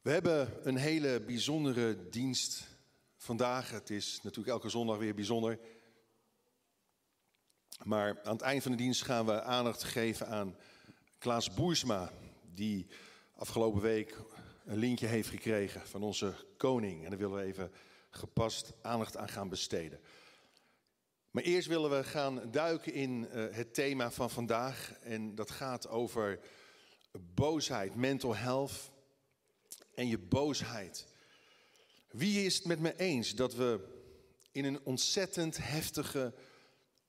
We hebben een hele bijzondere dienst vandaag. Het is natuurlijk elke zondag weer bijzonder. Maar aan het eind van de dienst gaan we aandacht geven aan Klaas Boersma, die afgelopen week een lintje heeft gekregen van onze koning. En daar willen we even gepast aandacht aan gaan besteden. Maar eerst willen we gaan duiken in uh, het thema van vandaag. En dat gaat over boosheid, mental health en je boosheid. Wie is het met me eens dat we in een ontzettend heftige,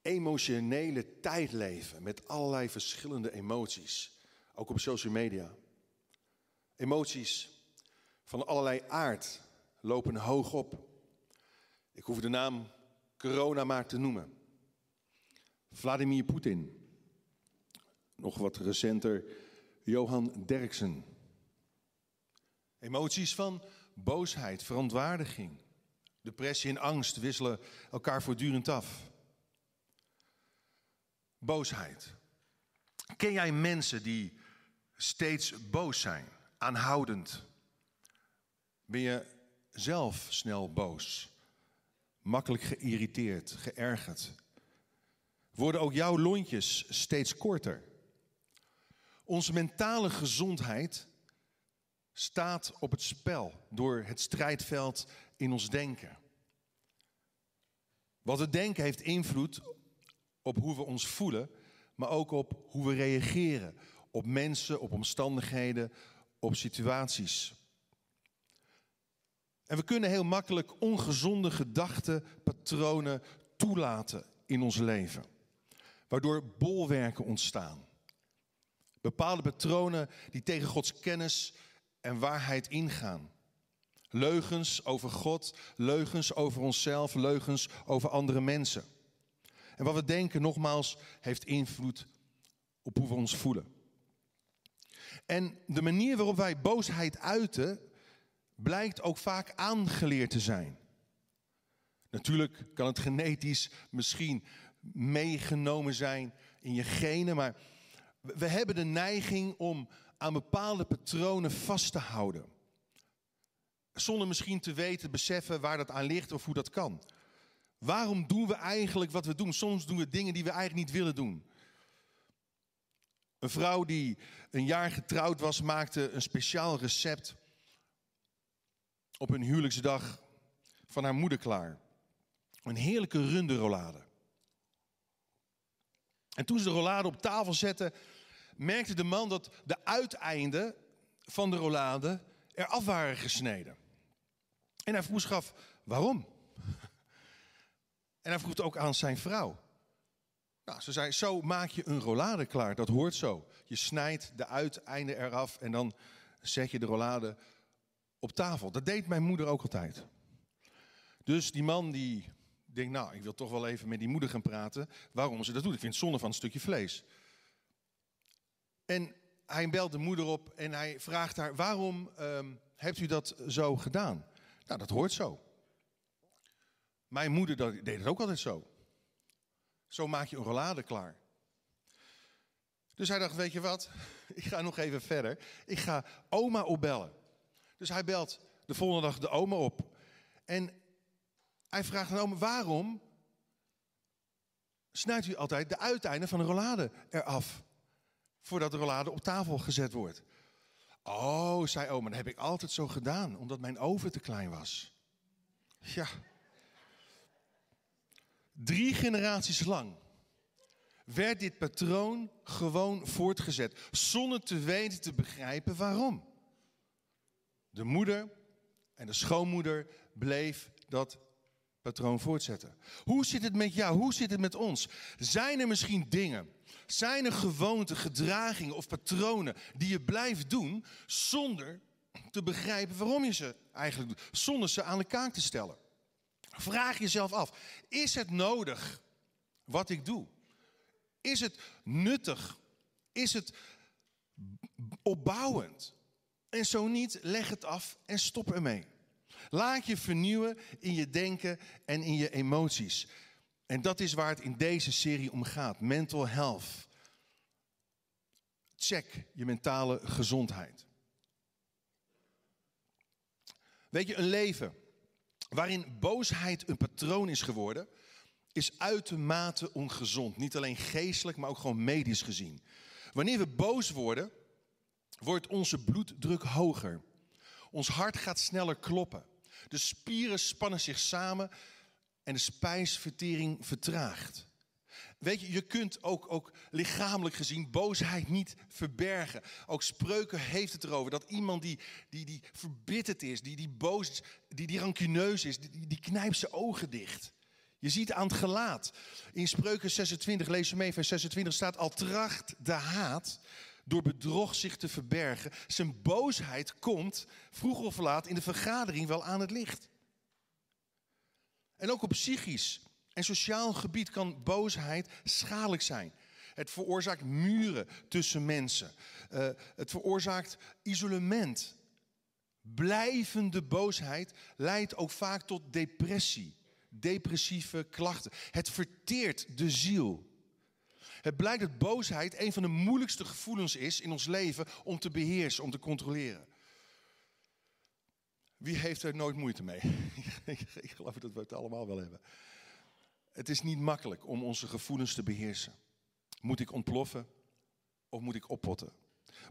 emotionele tijd leven met allerlei verschillende emoties, ook op social media? Emoties van allerlei aard lopen hoog op. Ik hoef de naam corona maar te noemen. Vladimir Poetin. Nog wat recenter Johan Derksen. Emoties van boosheid, verontwaardiging, depressie en angst wisselen elkaar voortdurend af. Boosheid. Ken jij mensen die steeds boos zijn, aanhoudend? Ben je zelf snel boos, makkelijk geïrriteerd, geërgerd? Worden ook jouw lontjes steeds korter? Onze mentale gezondheid staat op het spel door het strijdveld in ons denken. Wat we denken heeft invloed op hoe we ons voelen, maar ook op hoe we reageren op mensen, op omstandigheden, op situaties. En we kunnen heel makkelijk ongezonde gedachten, patronen toelaten in ons leven, waardoor bolwerken ontstaan. Bepaalde patronen die tegen Gods kennis en waarheid ingaan. Leugens over God, leugens over onszelf, leugens over andere mensen. En wat we denken, nogmaals, heeft invloed op hoe we ons voelen. En de manier waarop wij boosheid uiten, blijkt ook vaak aangeleerd te zijn. Natuurlijk kan het genetisch misschien meegenomen zijn in je genen, maar we hebben de neiging om aan bepaalde patronen vast te houden. Zonder misschien te weten, beseffen waar dat aan ligt of hoe dat kan. Waarom doen we eigenlijk wat we doen? Soms doen we dingen die we eigenlijk niet willen doen. Een vrouw die een jaar getrouwd was, maakte een speciaal recept op hun huwelijksdag van haar moeder klaar. Een heerlijke runderrollade. En toen ze de rollade op tafel zette, merkte de man dat de uiteinden van de rollade eraf waren gesneden. En hij vroeg waarom? En hij vroeg het ook aan zijn vrouw. Nou, ze zei, zo maak je een rollade klaar, dat hoort zo. Je snijdt de uiteinden eraf en dan zet je de rollade op tafel. Dat deed mijn moeder ook altijd. Dus die man die denkt, nou, ik wil toch wel even met die moeder gaan praten. Waarom ze dat doet. Ik vind het zonde van een stukje vlees. En hij belt de moeder op en hij vraagt haar: Waarom um, hebt u dat zo gedaan? Nou, dat hoort zo. Mijn moeder deed het ook altijd zo. Zo maak je een rollade klaar. Dus hij dacht: Weet je wat? Ik ga nog even verder. Ik ga oma opbellen. Dus hij belt de volgende dag de oma op. En hij vraagt aan oma: Waarom snijdt u altijd de uiteinden van een rollade eraf? Voordat de rollade op tafel gezet wordt. Oh, zei oma, dat heb ik altijd zo gedaan, omdat mijn oven te klein was. Ja. Drie generaties lang werd dit patroon gewoon voortgezet, zonder te weten te begrijpen waarom. De moeder en de schoonmoeder bleef dat patroon voortzetten. Hoe zit het met jou? Hoe zit het met ons? Zijn er misschien dingen zijn er gewoonten, gedragingen of patronen die je blijft doen zonder te begrijpen waarom je ze eigenlijk doet, zonder ze aan de kaak te stellen? Vraag jezelf af, is het nodig wat ik doe? Is het nuttig? Is het opbouwend? En zo niet, leg het af en stop ermee. Laat je vernieuwen in je denken en in je emoties. En dat is waar het in deze serie om gaat. Mental health. Check je mentale gezondheid. Weet je, een leven waarin boosheid een patroon is geworden, is uitermate ongezond. Niet alleen geestelijk, maar ook gewoon medisch gezien. Wanneer we boos worden, wordt onze bloeddruk hoger. Ons hart gaat sneller kloppen. De spieren spannen zich samen en de spijsvertering vertraagt. Weet je, je kunt ook, ook lichamelijk gezien boosheid niet verbergen. Ook spreuken heeft het erover dat iemand die, die, die verbitterd is, die, die boos is, die, die rancuneus is, die, die knijpt zijn ogen dicht. Je ziet aan het gelaat. In spreuken 26, lees je mee, vers 26 staat, al tracht de haat door bedrog zich te verbergen. Zijn boosheid komt vroeg of laat in de vergadering wel aan het licht. En ook op psychisch en sociaal gebied kan boosheid schadelijk zijn. Het veroorzaakt muren tussen mensen. Uh, het veroorzaakt isolement. Blijvende boosheid leidt ook vaak tot depressie, depressieve klachten. Het verteert de ziel. Het blijkt dat boosheid een van de moeilijkste gevoelens is in ons leven om te beheersen, om te controleren. Wie heeft er nooit moeite mee? Ik geloof dat we het allemaal wel hebben. Het is niet makkelijk om onze gevoelens te beheersen. Moet ik ontploffen of moet ik oppotten?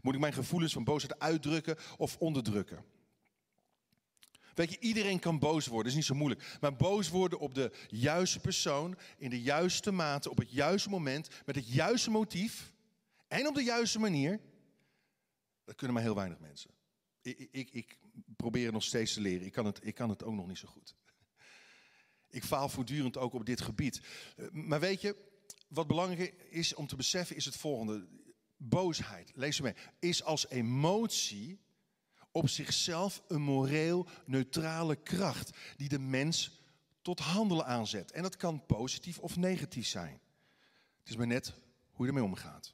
Moet ik mijn gevoelens van boosheid uitdrukken of onderdrukken? Weet je, iedereen kan boos worden, dat is niet zo moeilijk. Maar boos worden op de juiste persoon, in de juiste mate, op het juiste moment, met het juiste motief en op de juiste manier, dat kunnen maar heel weinig mensen. Ik, ik, ik probeer het nog steeds te leren, ik kan, het, ik kan het ook nog niet zo goed. Ik faal voortdurend ook op dit gebied. Eh, maar weet je, wat belangrijk is om te beseffen is het volgende. Boosheid, lees mee, is als emotie op zichzelf een moreel neutrale kracht die de mens tot handelen aanzet. En dat kan positief of negatief zijn. Het is maar net hoe je ermee omgaat.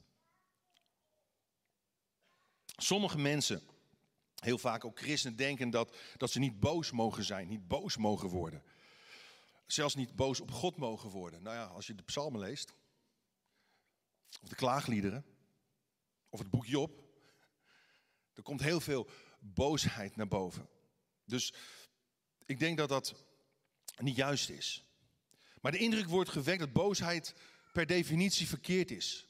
Sommige mensen, heel vaak ook christenen, denken dat, dat ze niet boos mogen zijn, niet boos mogen worden. Zelfs niet boos op God mogen worden. Nou ja, als je de psalmen leest, of de klaagliederen, of het boek Job, er komt heel veel boosheid naar boven. Dus ik denk dat dat niet juist is. Maar de indruk wordt gewekt dat boosheid per definitie verkeerd is.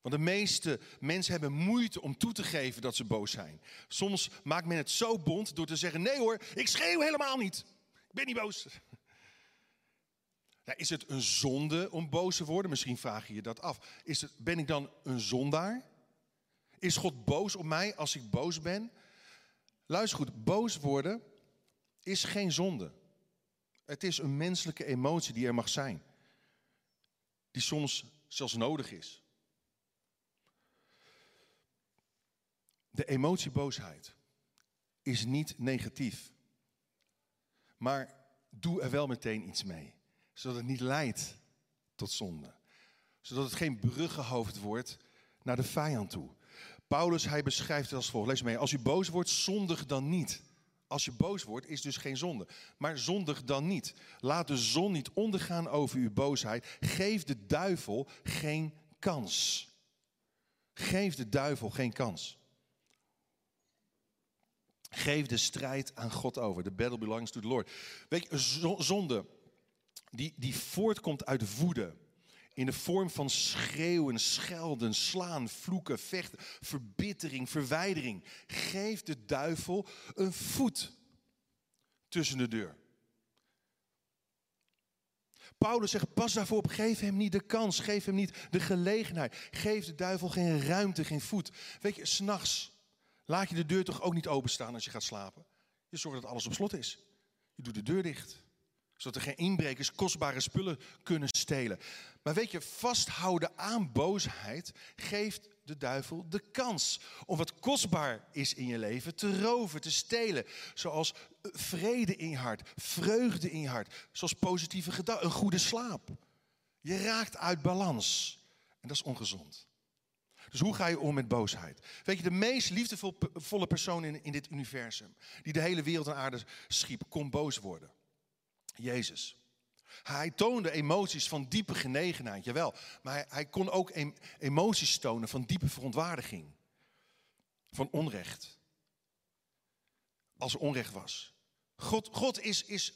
Want de meeste mensen hebben moeite om toe te geven dat ze boos zijn. Soms maakt men het zo bond door te zeggen: nee hoor, ik schreeuw helemaal niet. Ik ben niet boos. Is het een zonde om boos te worden? Misschien vraag je je dat af. Is het, ben ik dan een zondaar? Is God boos op mij als ik boos ben? Luister goed, boos worden is geen zonde. Het is een menselijke emotie die er mag zijn. Die soms zelfs nodig is. De emotie boosheid is niet negatief. Maar doe er wel meteen iets mee. Zodat het niet leidt tot zonde. Zodat het geen bruggenhoofd wordt naar de vijand toe. Paulus, hij beschrijft het als volgt. Lees mee. Als u boos wordt, zondig dan niet. Als je boos wordt, is dus geen zonde. Maar zondig dan niet. Laat de zon niet ondergaan over uw boosheid. Geef de duivel geen kans. Geef de duivel geen kans. Geef de strijd aan God over. The battle belongs to the Lord. Weet je, zonde die, die voortkomt uit woede in de vorm van schreeuwen, schelden, slaan, vloeken, vechten, verbittering, verwijdering. Geef de duivel een voet tussen de deur. Paulus zegt, pas daarvoor op, geef hem niet de kans, geef hem niet de gelegenheid. Geef de duivel geen ruimte, geen voet. Weet je, s'nachts laat je de deur toch ook niet openstaan als je gaat slapen. Je zorgt dat alles op slot is. Je doet de deur dicht zodat er geen inbrekers kostbare spullen kunnen stelen. Maar weet je, vasthouden aan boosheid geeft de duivel de kans om wat kostbaar is in je leven te roven, te stelen. Zoals vrede in je hart, vreugde in je hart, zoals positieve gedachten, een goede slaap. Je raakt uit balans en dat is ongezond. Dus hoe ga je om met boosheid? Weet je, de meest liefdevolle persoon in, in dit universum, die de hele wereld en aarde schiep, kon boos worden. Jezus. Hij toonde emoties van diepe genegenheid, jawel. Maar hij, kon ook emoties tonen van diepe verontwaardiging. Van onrecht. Als er onrecht was. God, God is, is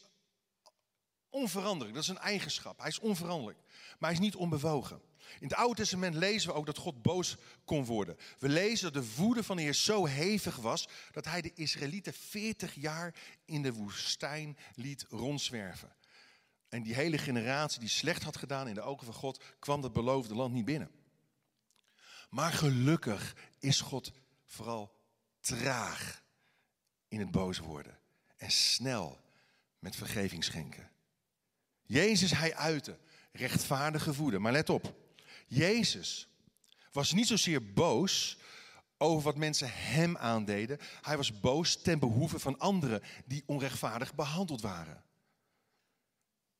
onveranderlijk. Dat is een eigenschap. Hij is onveranderlijk. Maar hij is niet onbewogen. In het Oude Testament lezen we ook dat God boos kon worden. We lezen dat de woede van de Heer zo hevig was dat hij de Israëlieten 40 jaar in de woestijn liet rondzwerven. En die hele generatie die slecht had gedaan in de ogen van God, kwam dat beloofde land niet binnen. Maar gelukkig is God vooral traag in het boos worden en snel met vergeving schenken. Jezus, hij uitte rechtvaardige woede. Maar let op, Jezus was niet zozeer boos over wat mensen hem aandeden. Hij was boos ten behoeve van anderen die onrechtvaardig behandeld waren.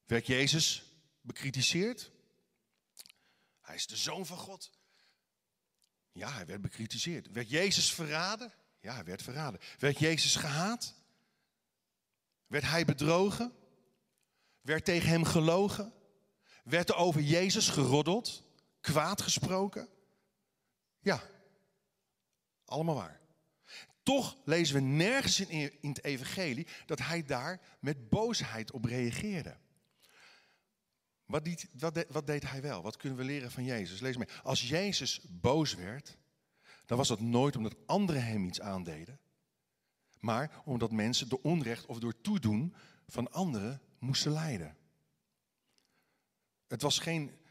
Werd Jezus bekritiseerd? Hij is de zoon van God. Ja, hij werd bekritiseerd. Werd Jezus verraden? Ja, hij werd verraden. Werd Jezus gehaat? Werd hij bedrogen? Werd tegen hem gelogen? Werd er over Jezus geroddeld? Kwaad gesproken? Ja, allemaal waar. Toch lezen we nergens in, het evangelie dat hij daar met boosheid op reageerde. Wat deed, wat, wat deed, hij wel? Wat kunnen we leren van Jezus? Lees mee. Als Jezus boos werd, dan was dat nooit omdat anderen hem iets aandeden, maar omdat mensen door onrecht of door toedoen van anderen moesten lijden. Het was geen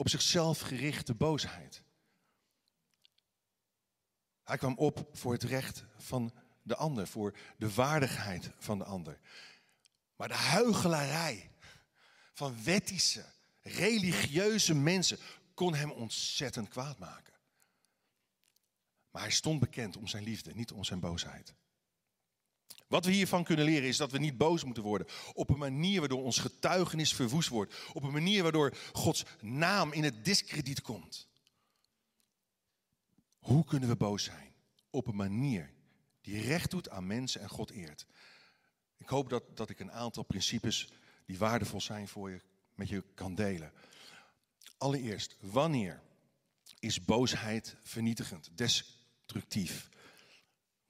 op zichzelf gerichte boosheid. Hij kwam op voor het recht van de ander, voor de waardigheid van de ander. Maar de huigelarij van wettische, religieuze mensen kon hem ontzettend kwaad maken. Maar hij stond bekend om zijn liefde, niet om zijn boosheid. Wat we hiervan kunnen leren is dat we niet boos moeten worden op een manier waardoor ons getuigenis verwoest wordt. Op een manier waardoor Gods naam in het discrediet komt. Hoe kunnen we boos zijn? Op een manier die recht doet aan mensen en God eert. Ik hoop dat, dat ik een aantal principes die waardevol zijn voor je met je kan delen. Allereerst, wanneer is boosheid vernietigend, destructief?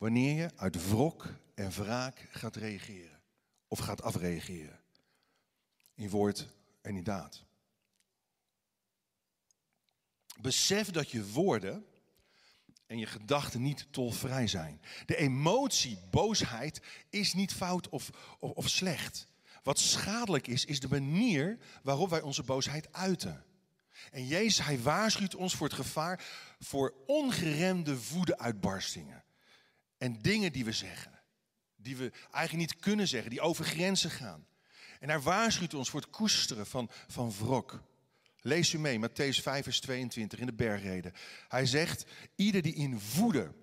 Wanneer je uit wrok en wraak gaat reageren of gaat afreageren. In woord en in daad. Besef dat je woorden en je gedachten niet tolvrij zijn. De emotie boosheid is niet fout of, of, of slecht. Wat schadelijk is, is de manier waarop wij onze boosheid uiten. En Jezus, hij waarschuwt ons voor het gevaar voor ongeremde woedeuitbarstingen. En dingen die we zeggen die we eigenlijk niet kunnen zeggen, die over grenzen gaan. En hij waarschuwt ons voor het koesteren van, van wrok. Lees u mee, Matthäus 5, vers 22 in de bergreden. Hij zegt, ieder die in woede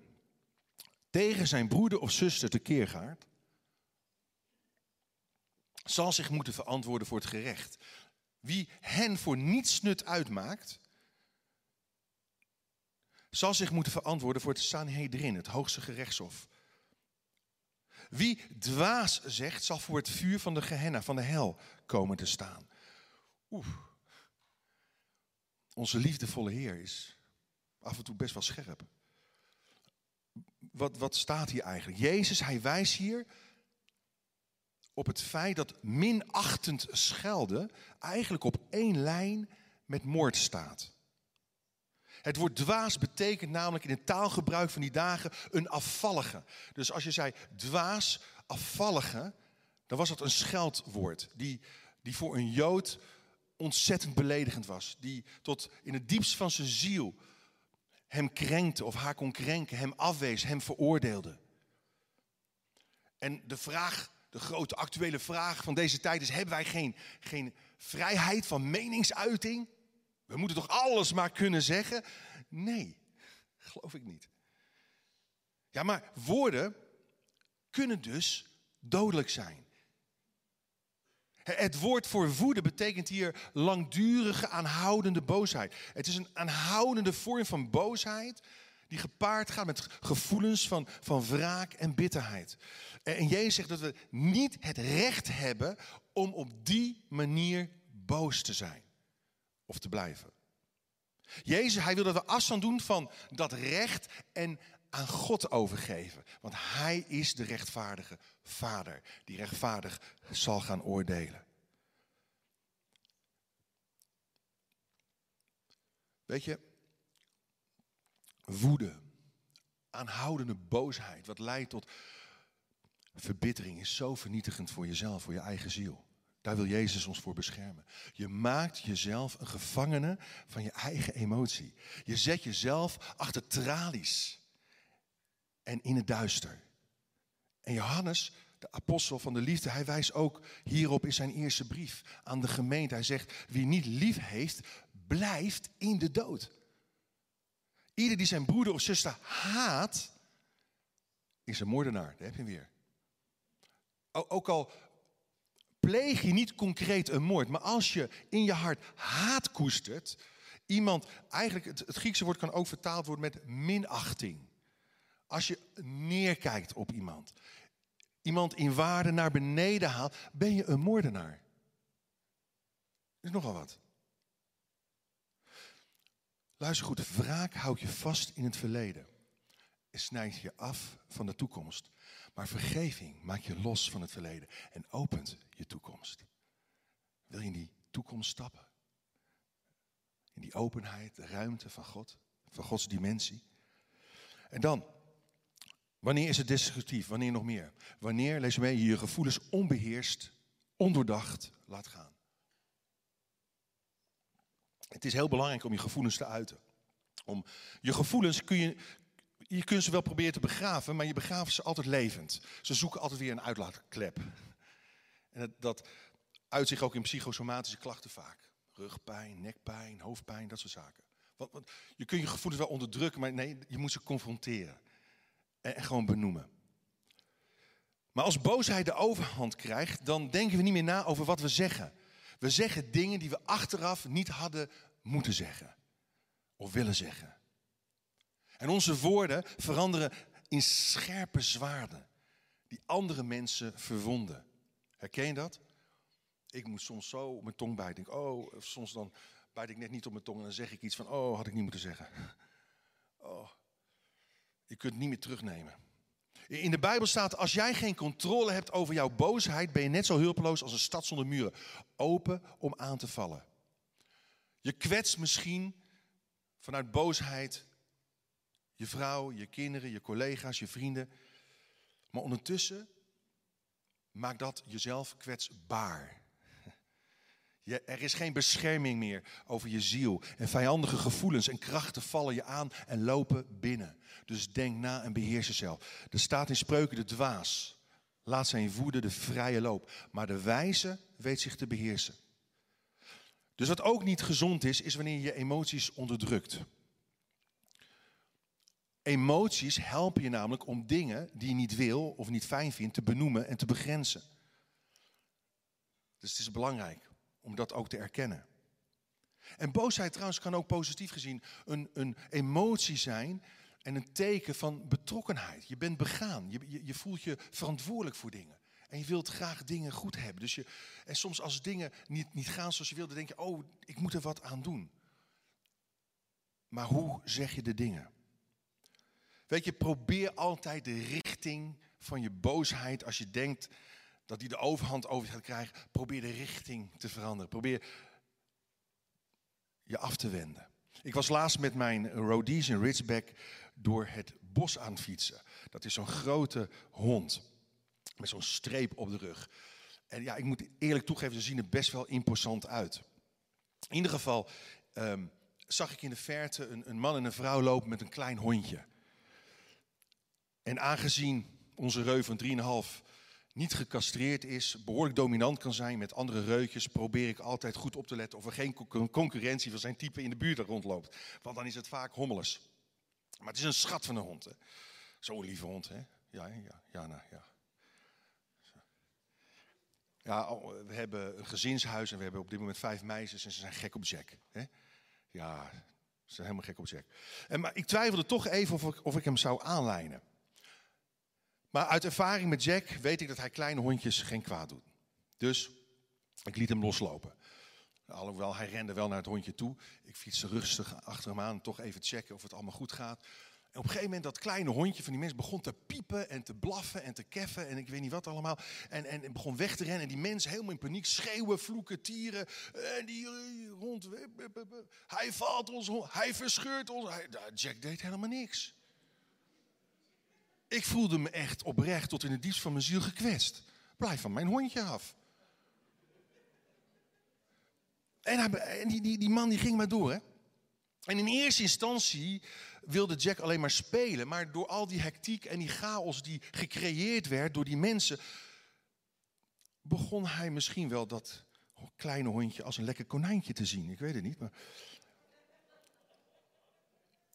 tegen zijn broeder of zuster tekeer gaat, zal zich moeten verantwoorden voor het gerecht. Wie hen voor niets nut uitmaakt, zal zich moeten verantwoorden voor het Sanhedrin, het hoogste gerechtshof. Wie dwaas zegt, zal voor het vuur van de Gehenna, van de hel, komen te staan. Oeh. Onze liefdevolle Heer is af en toe best wel scherp. Wat, wat staat hier eigenlijk? Jezus, hij wijst hier op het feit dat minachtend schelden eigenlijk op één lijn met moord staat. Het woord dwaas betekent namelijk in het taalgebruik van die dagen een afvallige. Dus als je zei dwaas, afvallige, dan was dat een scheldwoord die, die voor een Jood ontzettend beledigend was. Die tot in het diepst van zijn ziel hem krenkte of haar kon krenken, hem afwees, hem veroordeelde. En de vraag, de grote actuele vraag van deze tijd is: hebben wij geen, geen vrijheid van meningsuiting? We moeten toch alles maar kunnen zeggen? Nee, geloof ik niet. Ja, maar woorden kunnen dus dodelijk zijn. Het woord voor woede betekent hier langdurige, aanhoudende boosheid. Het is een aanhoudende vorm van boosheid die gepaard gaat met gevoelens van, van wraak en bitterheid. En Jezus zegt dat we niet het recht hebben om op die manier boos te zijn of te blijven. Jezus, hij wil dat we afstand doen van dat recht en aan God overgeven. Want Hij is de rechtvaardige Vader, die rechtvaardig zal gaan oordelen. Weet je, woede, aanhoudende boosheid, wat leidt tot verbittering, is zo vernietigend voor jezelf, voor je eigen ziel. Daar wil Jezus ons voor beschermen. Je maakt jezelf een gevangene van je eigen emotie. Je zet jezelf achter tralies en in het duister. En Johannes, de apostel van de liefde, hij wijst ook hierop in zijn eerste brief aan de gemeente. Hij zegt, wie niet lief heeft, blijft in de dood. Ieder die zijn broeder of zuster haat, is een moordenaar. Daar heb je weer. Ook al pleeg je niet concreet een moord, maar als je in je hart haat koestert, iemand, eigenlijk het, Griekse woord kan ook vertaald worden met minachting. Als je neerkijkt op iemand, iemand in waarde naar beneden haalt, ben je een moordenaar. is nogal wat. Luister goed, wraak houdt je vast in het verleden. En snijdt je af van de toekomst. Maar vergeving maakt je los van het verleden en opent je toekomst. Wil je in die toekomst stappen? In die openheid, de ruimte van God, van Gods dimensie. En dan, wanneer is het destructief? Wanneer nog meer? Wanneer, lees mee, je je gevoelens onbeheerst, ondoordacht laat gaan. Het is heel belangrijk om je gevoelens te uiten. Om je gevoelens kun je, je kunt ze wel proberen te begraven, maar je begraaft ze altijd levend. Ze zoeken altijd weer een uitlaatklep. En dat, dat uit zich ook in psychosomatische klachten vaak. Rugpijn, nekpijn, hoofdpijn, dat soort zaken. Want, want je kunt je gevoelens wel onderdrukken, maar nee, je moet ze confronteren. En, en gewoon benoemen. Maar als boosheid de overhand krijgt, dan denken we niet meer na over wat we zeggen. We zeggen dingen die we achteraf niet hadden moeten zeggen. Of willen zeggen. En onze woorden veranderen in scherpe zwaarden die andere mensen verwonden. Herken je dat? Ik moet soms zo op mijn tong bijten. Oh, soms dan bijt ik net niet op mijn tong en dan zeg ik iets van, oh, had ik niet moeten zeggen. Oh, je kunt het niet meer terugnemen. In de Bijbel staat, als jij geen controle hebt over jouw boosheid, ben je net zo hulpeloos als een stad zonder muren. Open om aan te vallen. Je kwetst misschien vanuit boosheid je vrouw, je kinderen, je collega's, je vrienden. Maar ondertussen maakt dat jezelf kwetsbaar. Je, er is geen bescherming meer over je ziel. En vijandige gevoelens en krachten vallen je aan en lopen binnen. Dus denk na en beheers jezelf. Er staat in spreuken de dwaas. Laat zijn woede de vrije loop. Maar de wijze weet zich te beheersen. Dus wat ook niet gezond is, is wanneer je emoties onderdrukt. Emoties helpen je namelijk om dingen die je niet wil of niet fijn vindt te benoemen en te begrenzen. Dus het is belangrijk om dat ook te erkennen. En boosheid trouwens kan ook positief gezien een, een emotie zijn en een teken van betrokkenheid. Je bent begaan, je, je, voelt je verantwoordelijk voor dingen. En je wilt graag dingen goed hebben. Dus je, en soms als dingen niet, niet gaan zoals je wilt, dan denk je, oh, ik moet er wat aan doen. Maar hoe zeg je de dingen? Weet je, probeer altijd de richting van je boosheid, als je denkt dat die de overhand over gaat krijgen, probeer de richting te veranderen. Probeer je af te wenden. Ik was laatst met mijn roadies in Ridgeback door het bos aan het fietsen. Dat is zo'n grote hond met zo'n streep op de rug. En ja, ik moet eerlijk toegeven, ze zien er best wel imposant uit. In ieder geval ehm, zag ik in de verte een, een man en een vrouw lopen met een klein hondje. En aangezien onze reu van 3,5 niet gecastreerd is, behoorlijk dominant kan zijn met andere reutjes, probeer ik altijd goed op te letten of er geen concurrentie van zijn type in de buurt rondloopt. Want dan is het vaak hommeles. Maar het is een schat van een hond. Zo'n lieve hond, hè? Ja, ja, ja, nou, ja. Ja, oh, we hebben een gezinshuis en we hebben op dit moment vijf meisjes en ze zijn gek op Jack. Hè? Ja, ze zijn helemaal gek op Jack. En, maar ik twijfelde toch even of ik, of ik hem zou aanlijnen. Maar uit ervaring met Jack weet ik dat hij kleine hondjes geen kwaad doet. Dus ik liet hem loslopen. Alhoewel, hij rende wel naar het hondje toe. Ik fietste rustig achter hem aan, toch even checken of het allemaal goed gaat. En op een gegeven moment dat kleine hondje van die mensen begon te piepen en te blaffen en te keffen en ik weet niet wat allemaal. En, en, begon weg te rennen en die mensen helemaal in paniek schreeuwen, vloeken, tieren. En die eh, hond, hij valt ons, hij verscheurt ons. Hij, Jack deed helemaal niks. Ik voelde me echt oprecht tot in het diepst van mijn ziel gekwetst. Blijf van mijn hondje af. En, die, die, die man die ging maar door. Hè? En in eerste instantie wilde Jack alleen maar spelen. Maar door al die hectiek en die chaos die gecreëerd werd door die mensen, begon hij misschien wel dat kleine hondje als een lekker konijntje te zien. Ik weet het niet. Maar...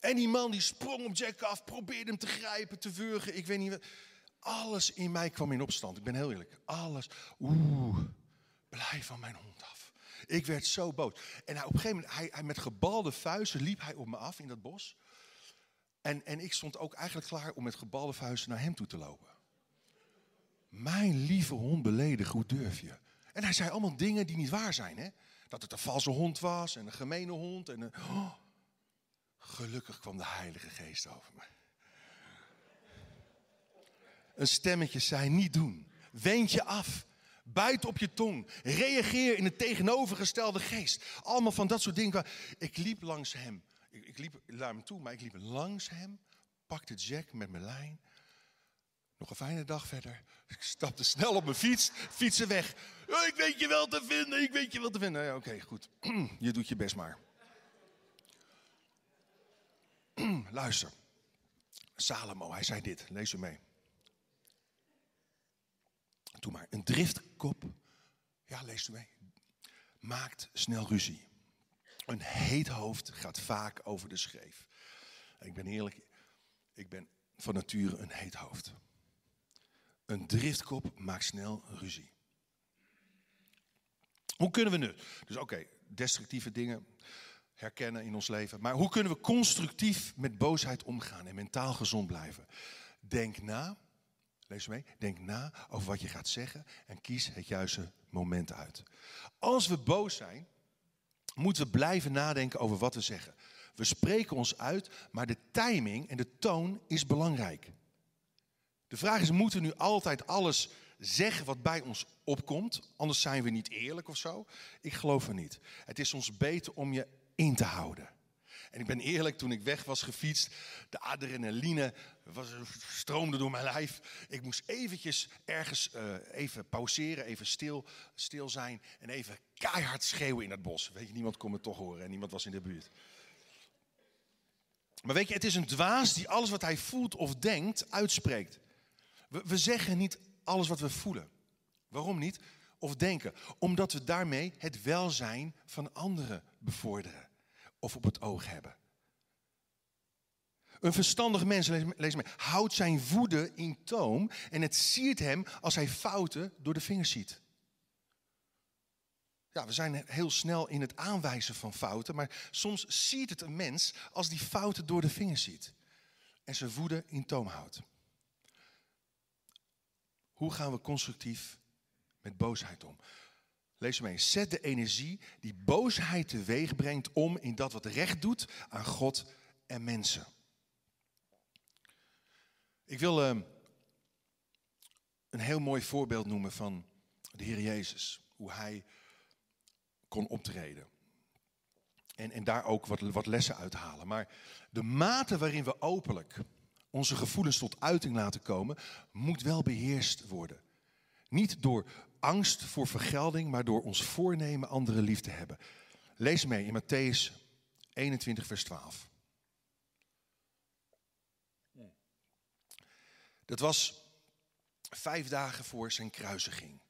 En die man die sprong op Jack af, probeerde hem te grijpen, te wurgen. Ik weet niet wat. Alles in mij kwam in opstand. Ik ben heel eerlijk. Alles. Oeh, blijf van mijn hond af. Ik werd zo boos. En hij, op een gegeven moment, hij, hij, met gebalde vuisten liep hij op me af in dat bos. En, en ik stond ook eigenlijk klaar om met gebalde vuisten naar hem toe te lopen. Mijn lieve hond beledigen, hoe durf je? En hij zei allemaal dingen die niet waar zijn. Hè? Dat het een valse hond was en een gemene hond. En een... Oh, gelukkig kwam de Heilige Geest over me. Een stemmetje zei niet doen. Wend je af. Bijt op je tong. Reageer in het tegenovergestelde geest. Allemaal van dat soort dingen. Ik liep langs hem. Ik, ik liep naar hem toe, maar ik liep langs hem. Pakte Jack met mijn lijn. Nog een fijne dag verder. Ik stapte snel op mijn fiets. Fietsen weg. Ik weet je wel te vinden. Ik weet je wel te vinden. Ja, Oké, goed. Je doet je best maar. Luister. Salomo, hij zei dit. Lees hem mee. Doe maar. Een driftkop, ja, lees u mee, maakt snel ruzie. Een heet hoofd gaat vaak over de schreef. Ik ben eerlijk, ik ben van nature een heet hoofd. Een driftkop maakt snel ruzie. Hoe kunnen we nu? Dus oké, destructieve dingen herkennen in ons leven. Maar hoe kunnen we constructief met boosheid omgaan en mentaal gezond blijven? Denk na Lees mee. Denk na over wat je gaat zeggen en kies het juiste moment uit. Als we boos zijn, moeten we blijven nadenken over wat we zeggen. We spreken ons uit, maar de timing en de toon is belangrijk. De vraag is, moeten we nu altijd alles zeggen wat bij ons opkomt? Anders zijn we niet eerlijk of zo. Ik geloof er niet. Het is ons beter om je in te houden. En ik ben eerlijk, toen ik weg was gefietst, de adrenaline was, stroomde door mijn lijf. Ik moest eventjes ergens uh, even pauzeren, even stil, stil zijn en even keihard schreeuwen in het bos. Weet je, niemand kon me toch horen en niemand was in de buurt. Maar weet je, het is een dwaas die alles wat hij voelt of denkt uitspreekt. We, we zeggen niet alles wat we voelen. Waarom niet? Of denken. Omdat we daarmee het welzijn van anderen bevorderen of op het oog hebben. Een verstandig mens, lees me, houdt zijn woede in toom en het siert hem als hij fouten door de vingers ziet. Ja, we zijn heel snel in het aanwijzen van fouten, maar soms ziet het een mens als die fouten door de vingers ziet en zijn woede in toom houdt. Hoe gaan we constructief met boosheid om? Lees mee. Zet de energie die boosheid teweeg brengt om in dat wat recht doet aan God en mensen. Ik wil uh, een heel mooi voorbeeld noemen van de Heer Jezus. Hoe hij kon optreden. En, en daar ook wat, wat lessen uithalen. Maar de mate waarin we openlijk onze gevoelens tot uiting laten komen, moet wel beheerst worden. Niet door angst voor vergelding, maar door ons voornemen anderen lief te hebben. Lees mee in Matthäus 21, vers 12. Dat was vijf dagen voor zijn kruisiging.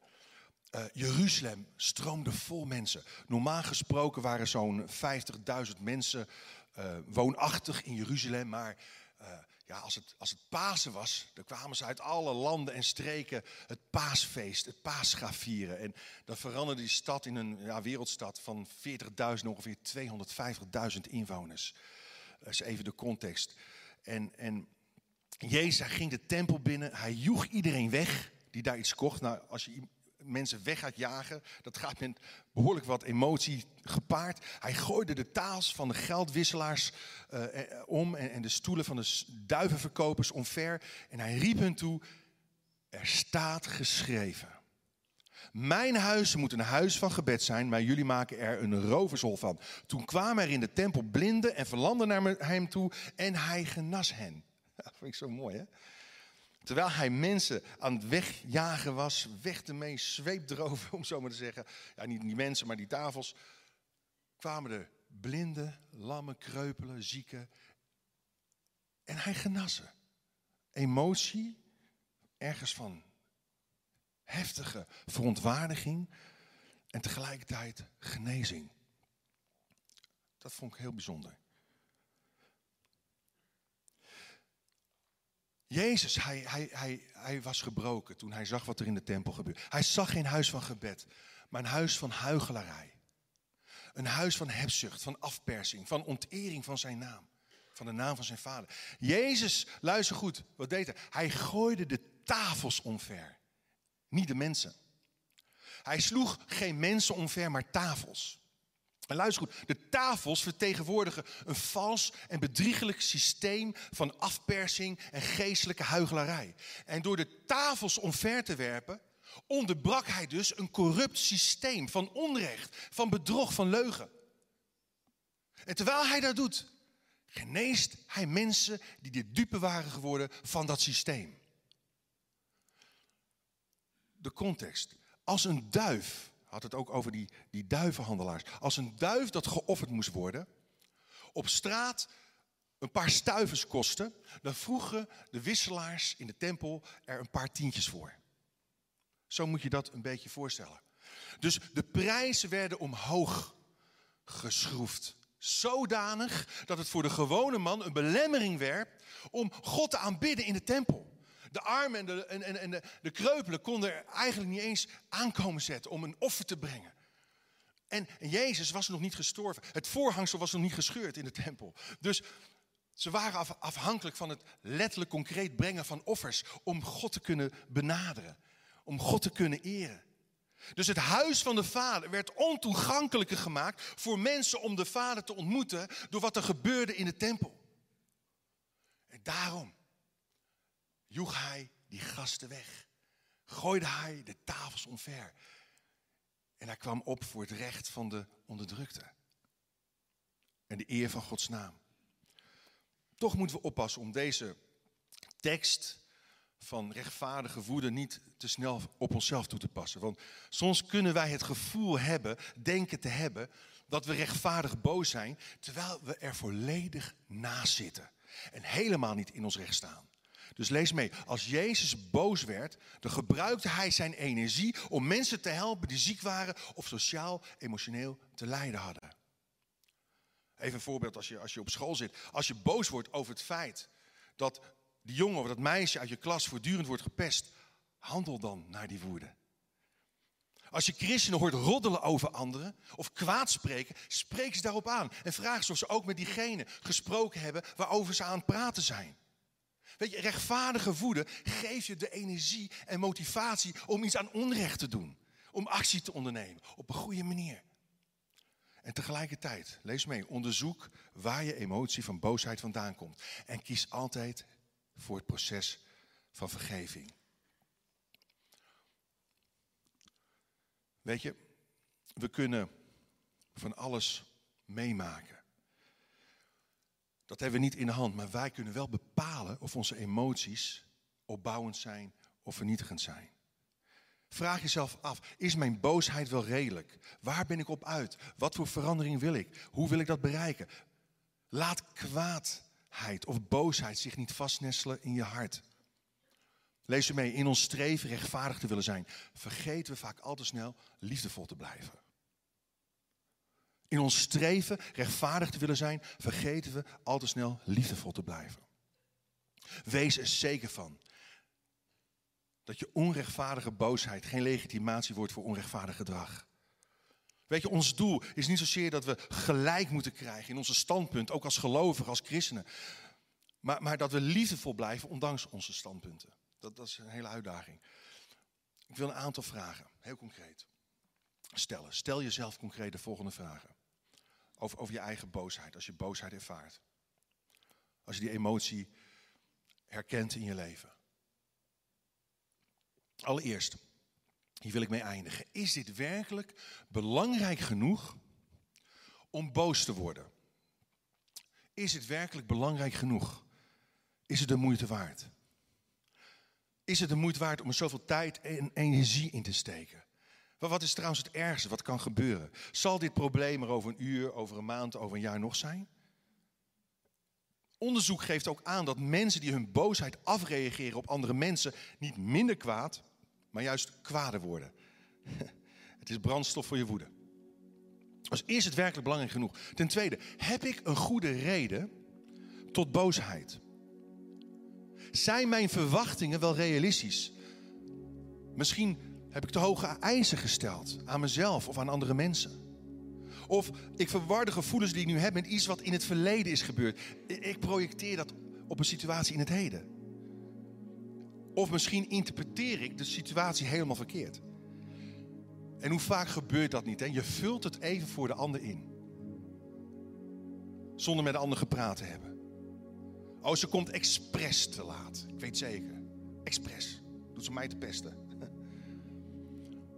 Uh, Jeruzalem stroomde vol mensen. Normaal gesproken waren zo'n 50.000 mensen uh, woonachtig in Jeruzalem, maar uh, als, het, als het Pasen was, dan kwamen ze uit alle landen en streken het paasfeest, het paascha vieren. En dan veranderde die stad in een ja, wereldstad van 40.000, ongeveer 250.000 inwoners. Dat is even de context. En, en Jezus ging de tempel binnen, hij joeg iedereen weg die daar iets kocht. Nou, als je mensen weg gaat jagen. Dat gaat met behoorlijk wat emotie gepaard. Hij gooide de taals van de geldwisselaars uh, om en, en de stoelen van de duivenverkopers omver. En hij riep hen toe, er staat geschreven. Mijn huis moet een huis van gebed zijn, maar jullie maken er een rovershol van. Toen kwamen er in de tempel blinden en verlanden naar hem toe en hij genas hen. Dat vind ik zo mooi, hè? Terwijl hij mensen aan het wegjagen was, weg ermee, zweep erover, om zo maar te zeggen. Ja, niet die mensen, maar die tafels. Kwamen er blinden, lammen, kreupelen, zieken. En hij genassen. Emotie, ergens van heftige verontwaardiging en tegelijkertijd genezing. Dat vond ik heel bijzonder. Jezus, hij, hij, hij, hij was gebroken toen hij zag wat er in de tempel gebeurde. Hij zag geen huis van gebed, maar een huis van huigelarij. Een huis van hebzucht, van afpersing, van ontering van zijn naam. Van de naam van zijn vader. Jezus, luister goed, wat deed hij? Hij gooide de tafels omver, niet de mensen. Hij sloeg geen mensen omver, maar tafels. En luister goed, de tafels vertegenwoordigen een vals en bedriegelijk systeem van afpersing en geestelijke huigelarij. En door de tafels omver te werpen, onderbrak hij dus een corrupt systeem van onrecht, van bedrog, van leugen. En terwijl hij dat doet, geneest hij mensen die de dupe waren geworden van dat systeem. De context. Als een duif had het ook over die, die duivenhandelaars. Als een duif dat geofferd moest worden, op straat een paar stuivers kostte, dan vroegen de wisselaars in de tempel er een paar tientjes voor. Zo moet je dat een beetje voorstellen. Dus de prijzen werden omhoog geschroefd. Zodanig dat het voor de gewone man een belemmering werd om God te aanbidden in de tempel. De armen en de, en, en, de, de kreupelen konden er eigenlijk niet eens aankomen zetten om een offer te brengen. En, en Jezus was nog niet gestorven. Het voorhangsel was nog niet gescheurd in de tempel. Dus ze waren afhankelijk van het letterlijk concreet brengen van offers om God te kunnen benaderen, om God te kunnen eren. Dus het huis van de Vader werd ontoegankelijker gemaakt voor mensen om de Vader te ontmoeten door wat er gebeurde in de tempel. En daarom joeg hij die gasten weg. Gooide hij de tafels omver. En hij kwam op voor het recht van de onderdrukte. En de eer van Gods naam. Toch moeten we oppassen om deze tekst van rechtvaardige woede niet te snel op onszelf toe te passen. Want soms kunnen wij het gevoel hebben, denken te hebben, dat we rechtvaardig boos zijn, terwijl we er volledig naast zitten. En helemaal niet in ons recht staan. Dus lees mee. Als Jezus boos werd, dan gebruikte hij zijn energie om mensen te helpen die ziek waren of sociaal, emotioneel te lijden hadden. Even een voorbeeld als je, als je op school zit. Als je boos wordt over het feit dat die jongen of dat meisje uit je klas voortdurend wordt gepest, handel dan naar die woede. Als je christenen hoort roddelen over anderen of kwaad spreken, spreek ze daarop aan. En vraag ze of ze ook met diegene gesproken hebben waarover ze aan het praten zijn. Weet je, rechtvaardige woede geeft je de energie en motivatie om iets aan onrecht te doen. Om actie te ondernemen op een goede manier. En tegelijkertijd, lees mee, onderzoek waar je emotie van boosheid vandaan komt. En kies altijd voor het proces van vergeving. Weet je, we kunnen van alles meemaken. Dat hebben we niet in de hand, maar wij kunnen wel bepalen of onze emoties opbouwend zijn of vernietigend zijn. Vraag jezelf af, is mijn boosheid wel redelijk? Waar ben ik op uit? Wat voor verandering wil ik? Hoe wil ik dat bereiken? Laat kwaadheid of boosheid zich niet vastnestelen in je hart. Lees er mee, in ons streven rechtvaardig te willen zijn, vergeten we vaak al te snel liefdevol te blijven. In ons streven rechtvaardig te willen zijn, vergeten we al te snel liefdevol te blijven. Wees er zeker van dat je onrechtvaardige boosheid geen legitimatie wordt voor onrechtvaardig gedrag. Weet je, ons doel is niet zozeer dat we gelijk moeten krijgen in onze standpunt, ook als gelovigen, als christenen. Maar, maar dat we liefdevol blijven, ondanks onze standpunten. Dat, dat is een hele uitdaging. Ik wil een aantal vragen, heel concreet, stellen. Stel jezelf concreet de volgende vragen. Over, je eigen boosheid, als je boosheid ervaart. Als je die emotie herkent in je leven. Allereerst, hier wil ik mee eindigen. Is dit werkelijk belangrijk genoeg om boos te worden? Is het werkelijk belangrijk genoeg? Is het de moeite waard? Is het de moeite waard om er zoveel tijd en energie in te steken? Maar wat is trouwens het ergste wat kan gebeuren? Zal dit probleem er over een uur, over een maand, over een jaar nog zijn? Onderzoek geeft ook aan dat mensen die hun boosheid afreageren op andere mensen niet minder kwaad, maar juist kwader worden. Het is brandstof voor je woede. Dus is het werkelijk belangrijk genoeg? Ten tweede, heb ik een goede reden tot boosheid? Zijn mijn verwachtingen wel realistisch? Misschien heb ik te hoge eisen gesteld aan mezelf of aan andere mensen. Of ik verwar de gevoelens die ik nu heb met iets wat in het verleden is gebeurd. Ik projecteer dat op een situatie in het heden. Of misschien interpreteer ik de situatie helemaal verkeerd. En hoe vaak gebeurt dat niet? Hè? Je vult het even voor de ander in. Zonder met de ander gepraat te hebben. Oh, ze komt expres te laat. Ik weet zeker. Expres. Doet ze mij te pesten.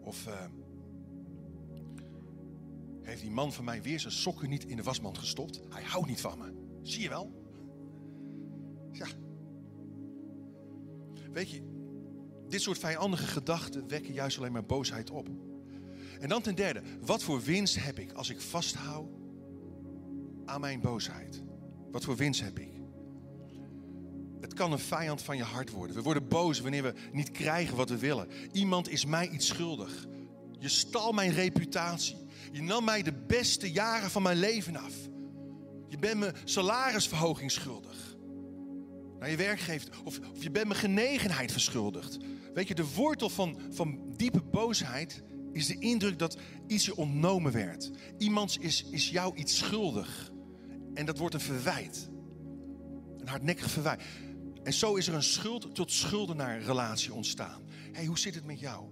Of uh, heeft die man van mij weer zijn sokken niet in de wasmand gestopt? Hij houdt niet van me. Zie je wel? Ja. Weet je, dit soort vijandige gedachten wekken juist alleen maar boosheid op. En dan ten derde, wat voor winst heb ik als ik vasthoud aan mijn boosheid? Wat voor winst heb ik? Het kan een vijand van je hart worden. We worden boos wanneer we niet krijgen wat we willen. Iemand is mij iets schuldig. Je stal mijn reputatie. Je nam mij de beste jaren van mijn leven af. Je bent me salarisverhoging schuldig. Naar je werkgever. Of, of je bent me genegenheid verschuldigd. Weet je, de wortel van, van diepe boosheid is de indruk dat iets je ontnomen werd. Iemand is, is jou iets schuldig. En dat wordt een verwijt. Een hardnekkig verwijt. En zo is er een schuld tot schuldenaar relatie ontstaan. Hé, hey, hoe zit het met jou?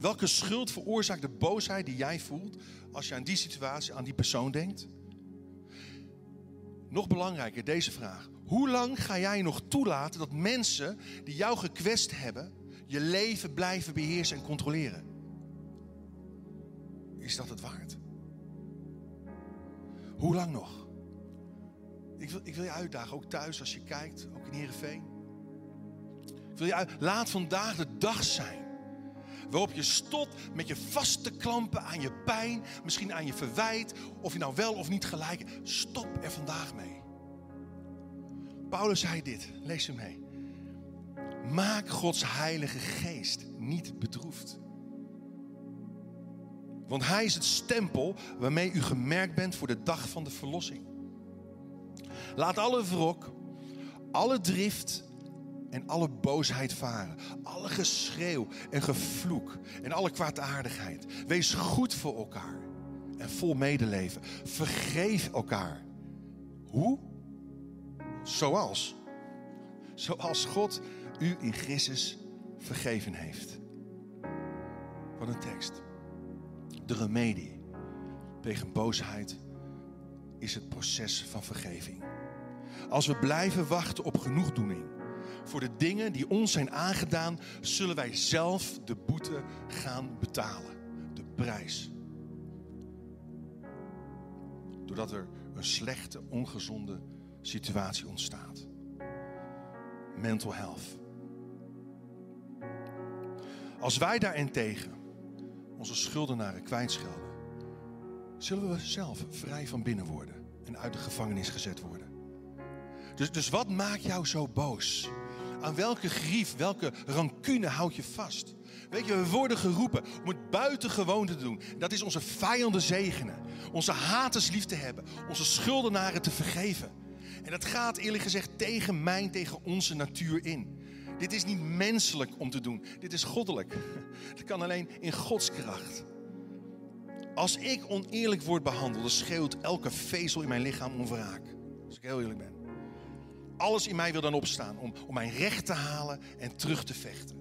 Welke schuld veroorzaakt de boosheid die jij voelt als je aan die situatie, aan die persoon denkt? Nog belangrijker, deze vraag. Hoe lang ga jij nog toelaten dat mensen die jou gekwest hebben, je leven blijven beheersen en controleren? Is dat het waard? Hoe lang nog? Ik wil, je uitdagen, ook thuis als je kijkt, ook in Heerenveen. Ik wil je uit, laat vandaag de dag zijn waarop je stopt met je vast te klampen aan je pijn, misschien aan je verwijt, of je nou wel of niet gelijk. Stop er vandaag mee. Paulus zei dit, lees hem mee. Maak Gods heilige geest niet bedroefd. Want hij is het stempel waarmee u gemerkt bent voor de dag van de verlossing. Laat alle wrok, alle drift en alle boosheid varen. Alle geschreeuw en gevloek en alle kwaadaardigheid. Wees goed voor elkaar en vol medeleven. Vergeef elkaar. Hoe? Zoals. Zoals God u in Christus vergeven heeft. Wat een tekst. De remedie tegen boosheid is het proces van vergeving. Als we blijven wachten op genoegdoening voor de dingen die ons zijn aangedaan, zullen wij zelf de boete gaan betalen. De prijs. Doordat er een slechte, ongezonde situatie ontstaat. Mental health. Als wij daarentegen onze schuldenaren kwijtschelden, zullen we zelf vrij van binnen worden en uit de gevangenis gezet worden. Dus, dus wat maakt jou zo boos? Aan welke grief, welke rancune houd je vast? Weet je, we worden geroepen om het buitengewoon te doen. Dat is onze vijanden zegenen. Onze haters lief te hebben. Onze schuldenaren te vergeven. En dat gaat eerlijk gezegd tegen mijn, tegen onze natuur in. Dit is niet menselijk om te doen. Dit is goddelijk. Het kan alleen in Gods kracht. Als ik oneerlijk word behandeld, dan schreeuwt elke vezel in mijn lichaam om wraak. Als ik heel eerlijk ben. Alles in mij wil dan opstaan om, om mijn recht te halen en terug te vechten.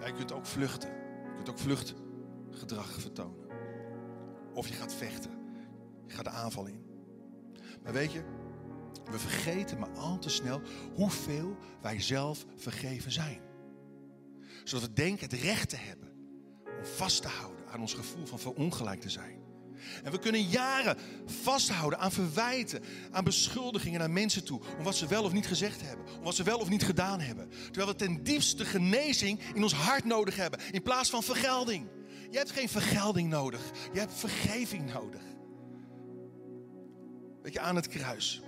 Ja, je kunt ook vluchten. Je kunt ook vluchtgedrag vertonen. Of je gaat vechten. Je gaat de aanval in. Maar weet je, we vergeten maar al te snel hoeveel wij zelf vergeven zijn. Zodat we denken het recht te hebben om vast te houden aan ons gevoel van verongelijk te zijn. En we kunnen jaren vasthouden aan verwijten, aan beschuldigingen naar mensen toe. Om wat ze wel of niet gezegd hebben. Om wat ze wel of niet gedaan hebben. Terwijl we ten diepste genezing in ons hart nodig hebben. In plaats van vergelding. Je hebt geen vergelding nodig. Je hebt vergeving nodig. Weet je, aan het kruis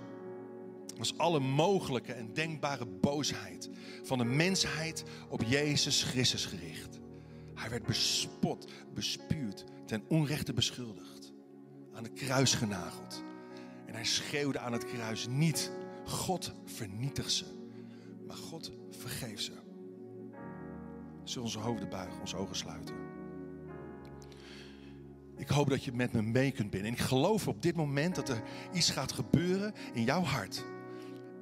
was alle mogelijke en denkbare boosheid van de mensheid op Jezus Christus gericht. Hij werd bespot, bespuwd, ten onrechte beschuldigd, aan het kruis genageld. En hij schreeuwde aan het kruis niet, God vernietigt ze, maar God vergeef ze. Zullen onze hoofden buigen, onze ogen sluiten. Ik hoop dat je met me mee kunt binnen. En ik geloof op dit moment dat er iets gaat gebeuren in jouw hart.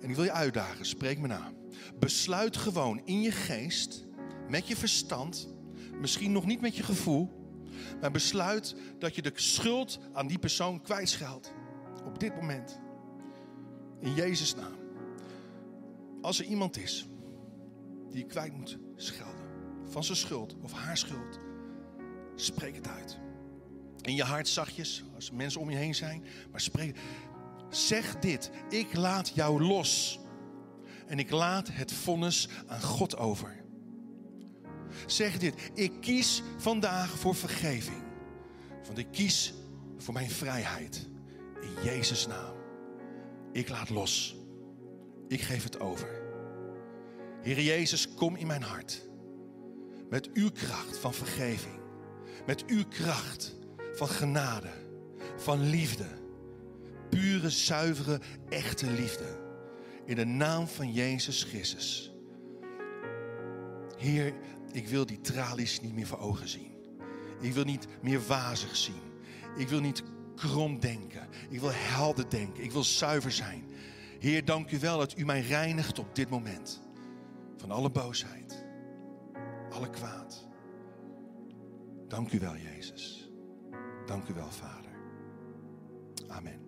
En ik wil je uitdagen, spreek me na. Besluit gewoon in je geest, met je verstand, misschien nog niet met je gevoel, maar besluit dat je de schuld aan die persoon kwijtscheldt. Op dit moment. In Jezus' naam. Als er iemand is die je kwijt moet schelden van zijn schuld of haar schuld, spreek het uit. In je hart zachtjes, als mensen om je heen zijn, maar spreek. Zeg dit: Ik laat jou los. En ik laat het vonnis aan God over. Zeg dit: Ik kies vandaag voor vergeving. Want ik kies voor mijn vrijheid. In Jezus' naam. Ik laat los. Ik geef het over. Heer Jezus, kom in mijn hart. Met uw kracht van vergeving. Met uw kracht van genade. Van liefde. Pure, zuivere, echte liefde. In de naam van Jezus Christus. Heer, ik wil die tralies niet meer voor ogen zien. Ik wil niet meer wazig zien. Ik wil niet krom denken. Ik wil helder denken. Ik wil zuiver zijn. Heer, dank u wel dat u mij reinigt op dit moment. Van alle boosheid. Alle kwaad. Dank u wel, Jezus. Dank u wel, Vader. Amen.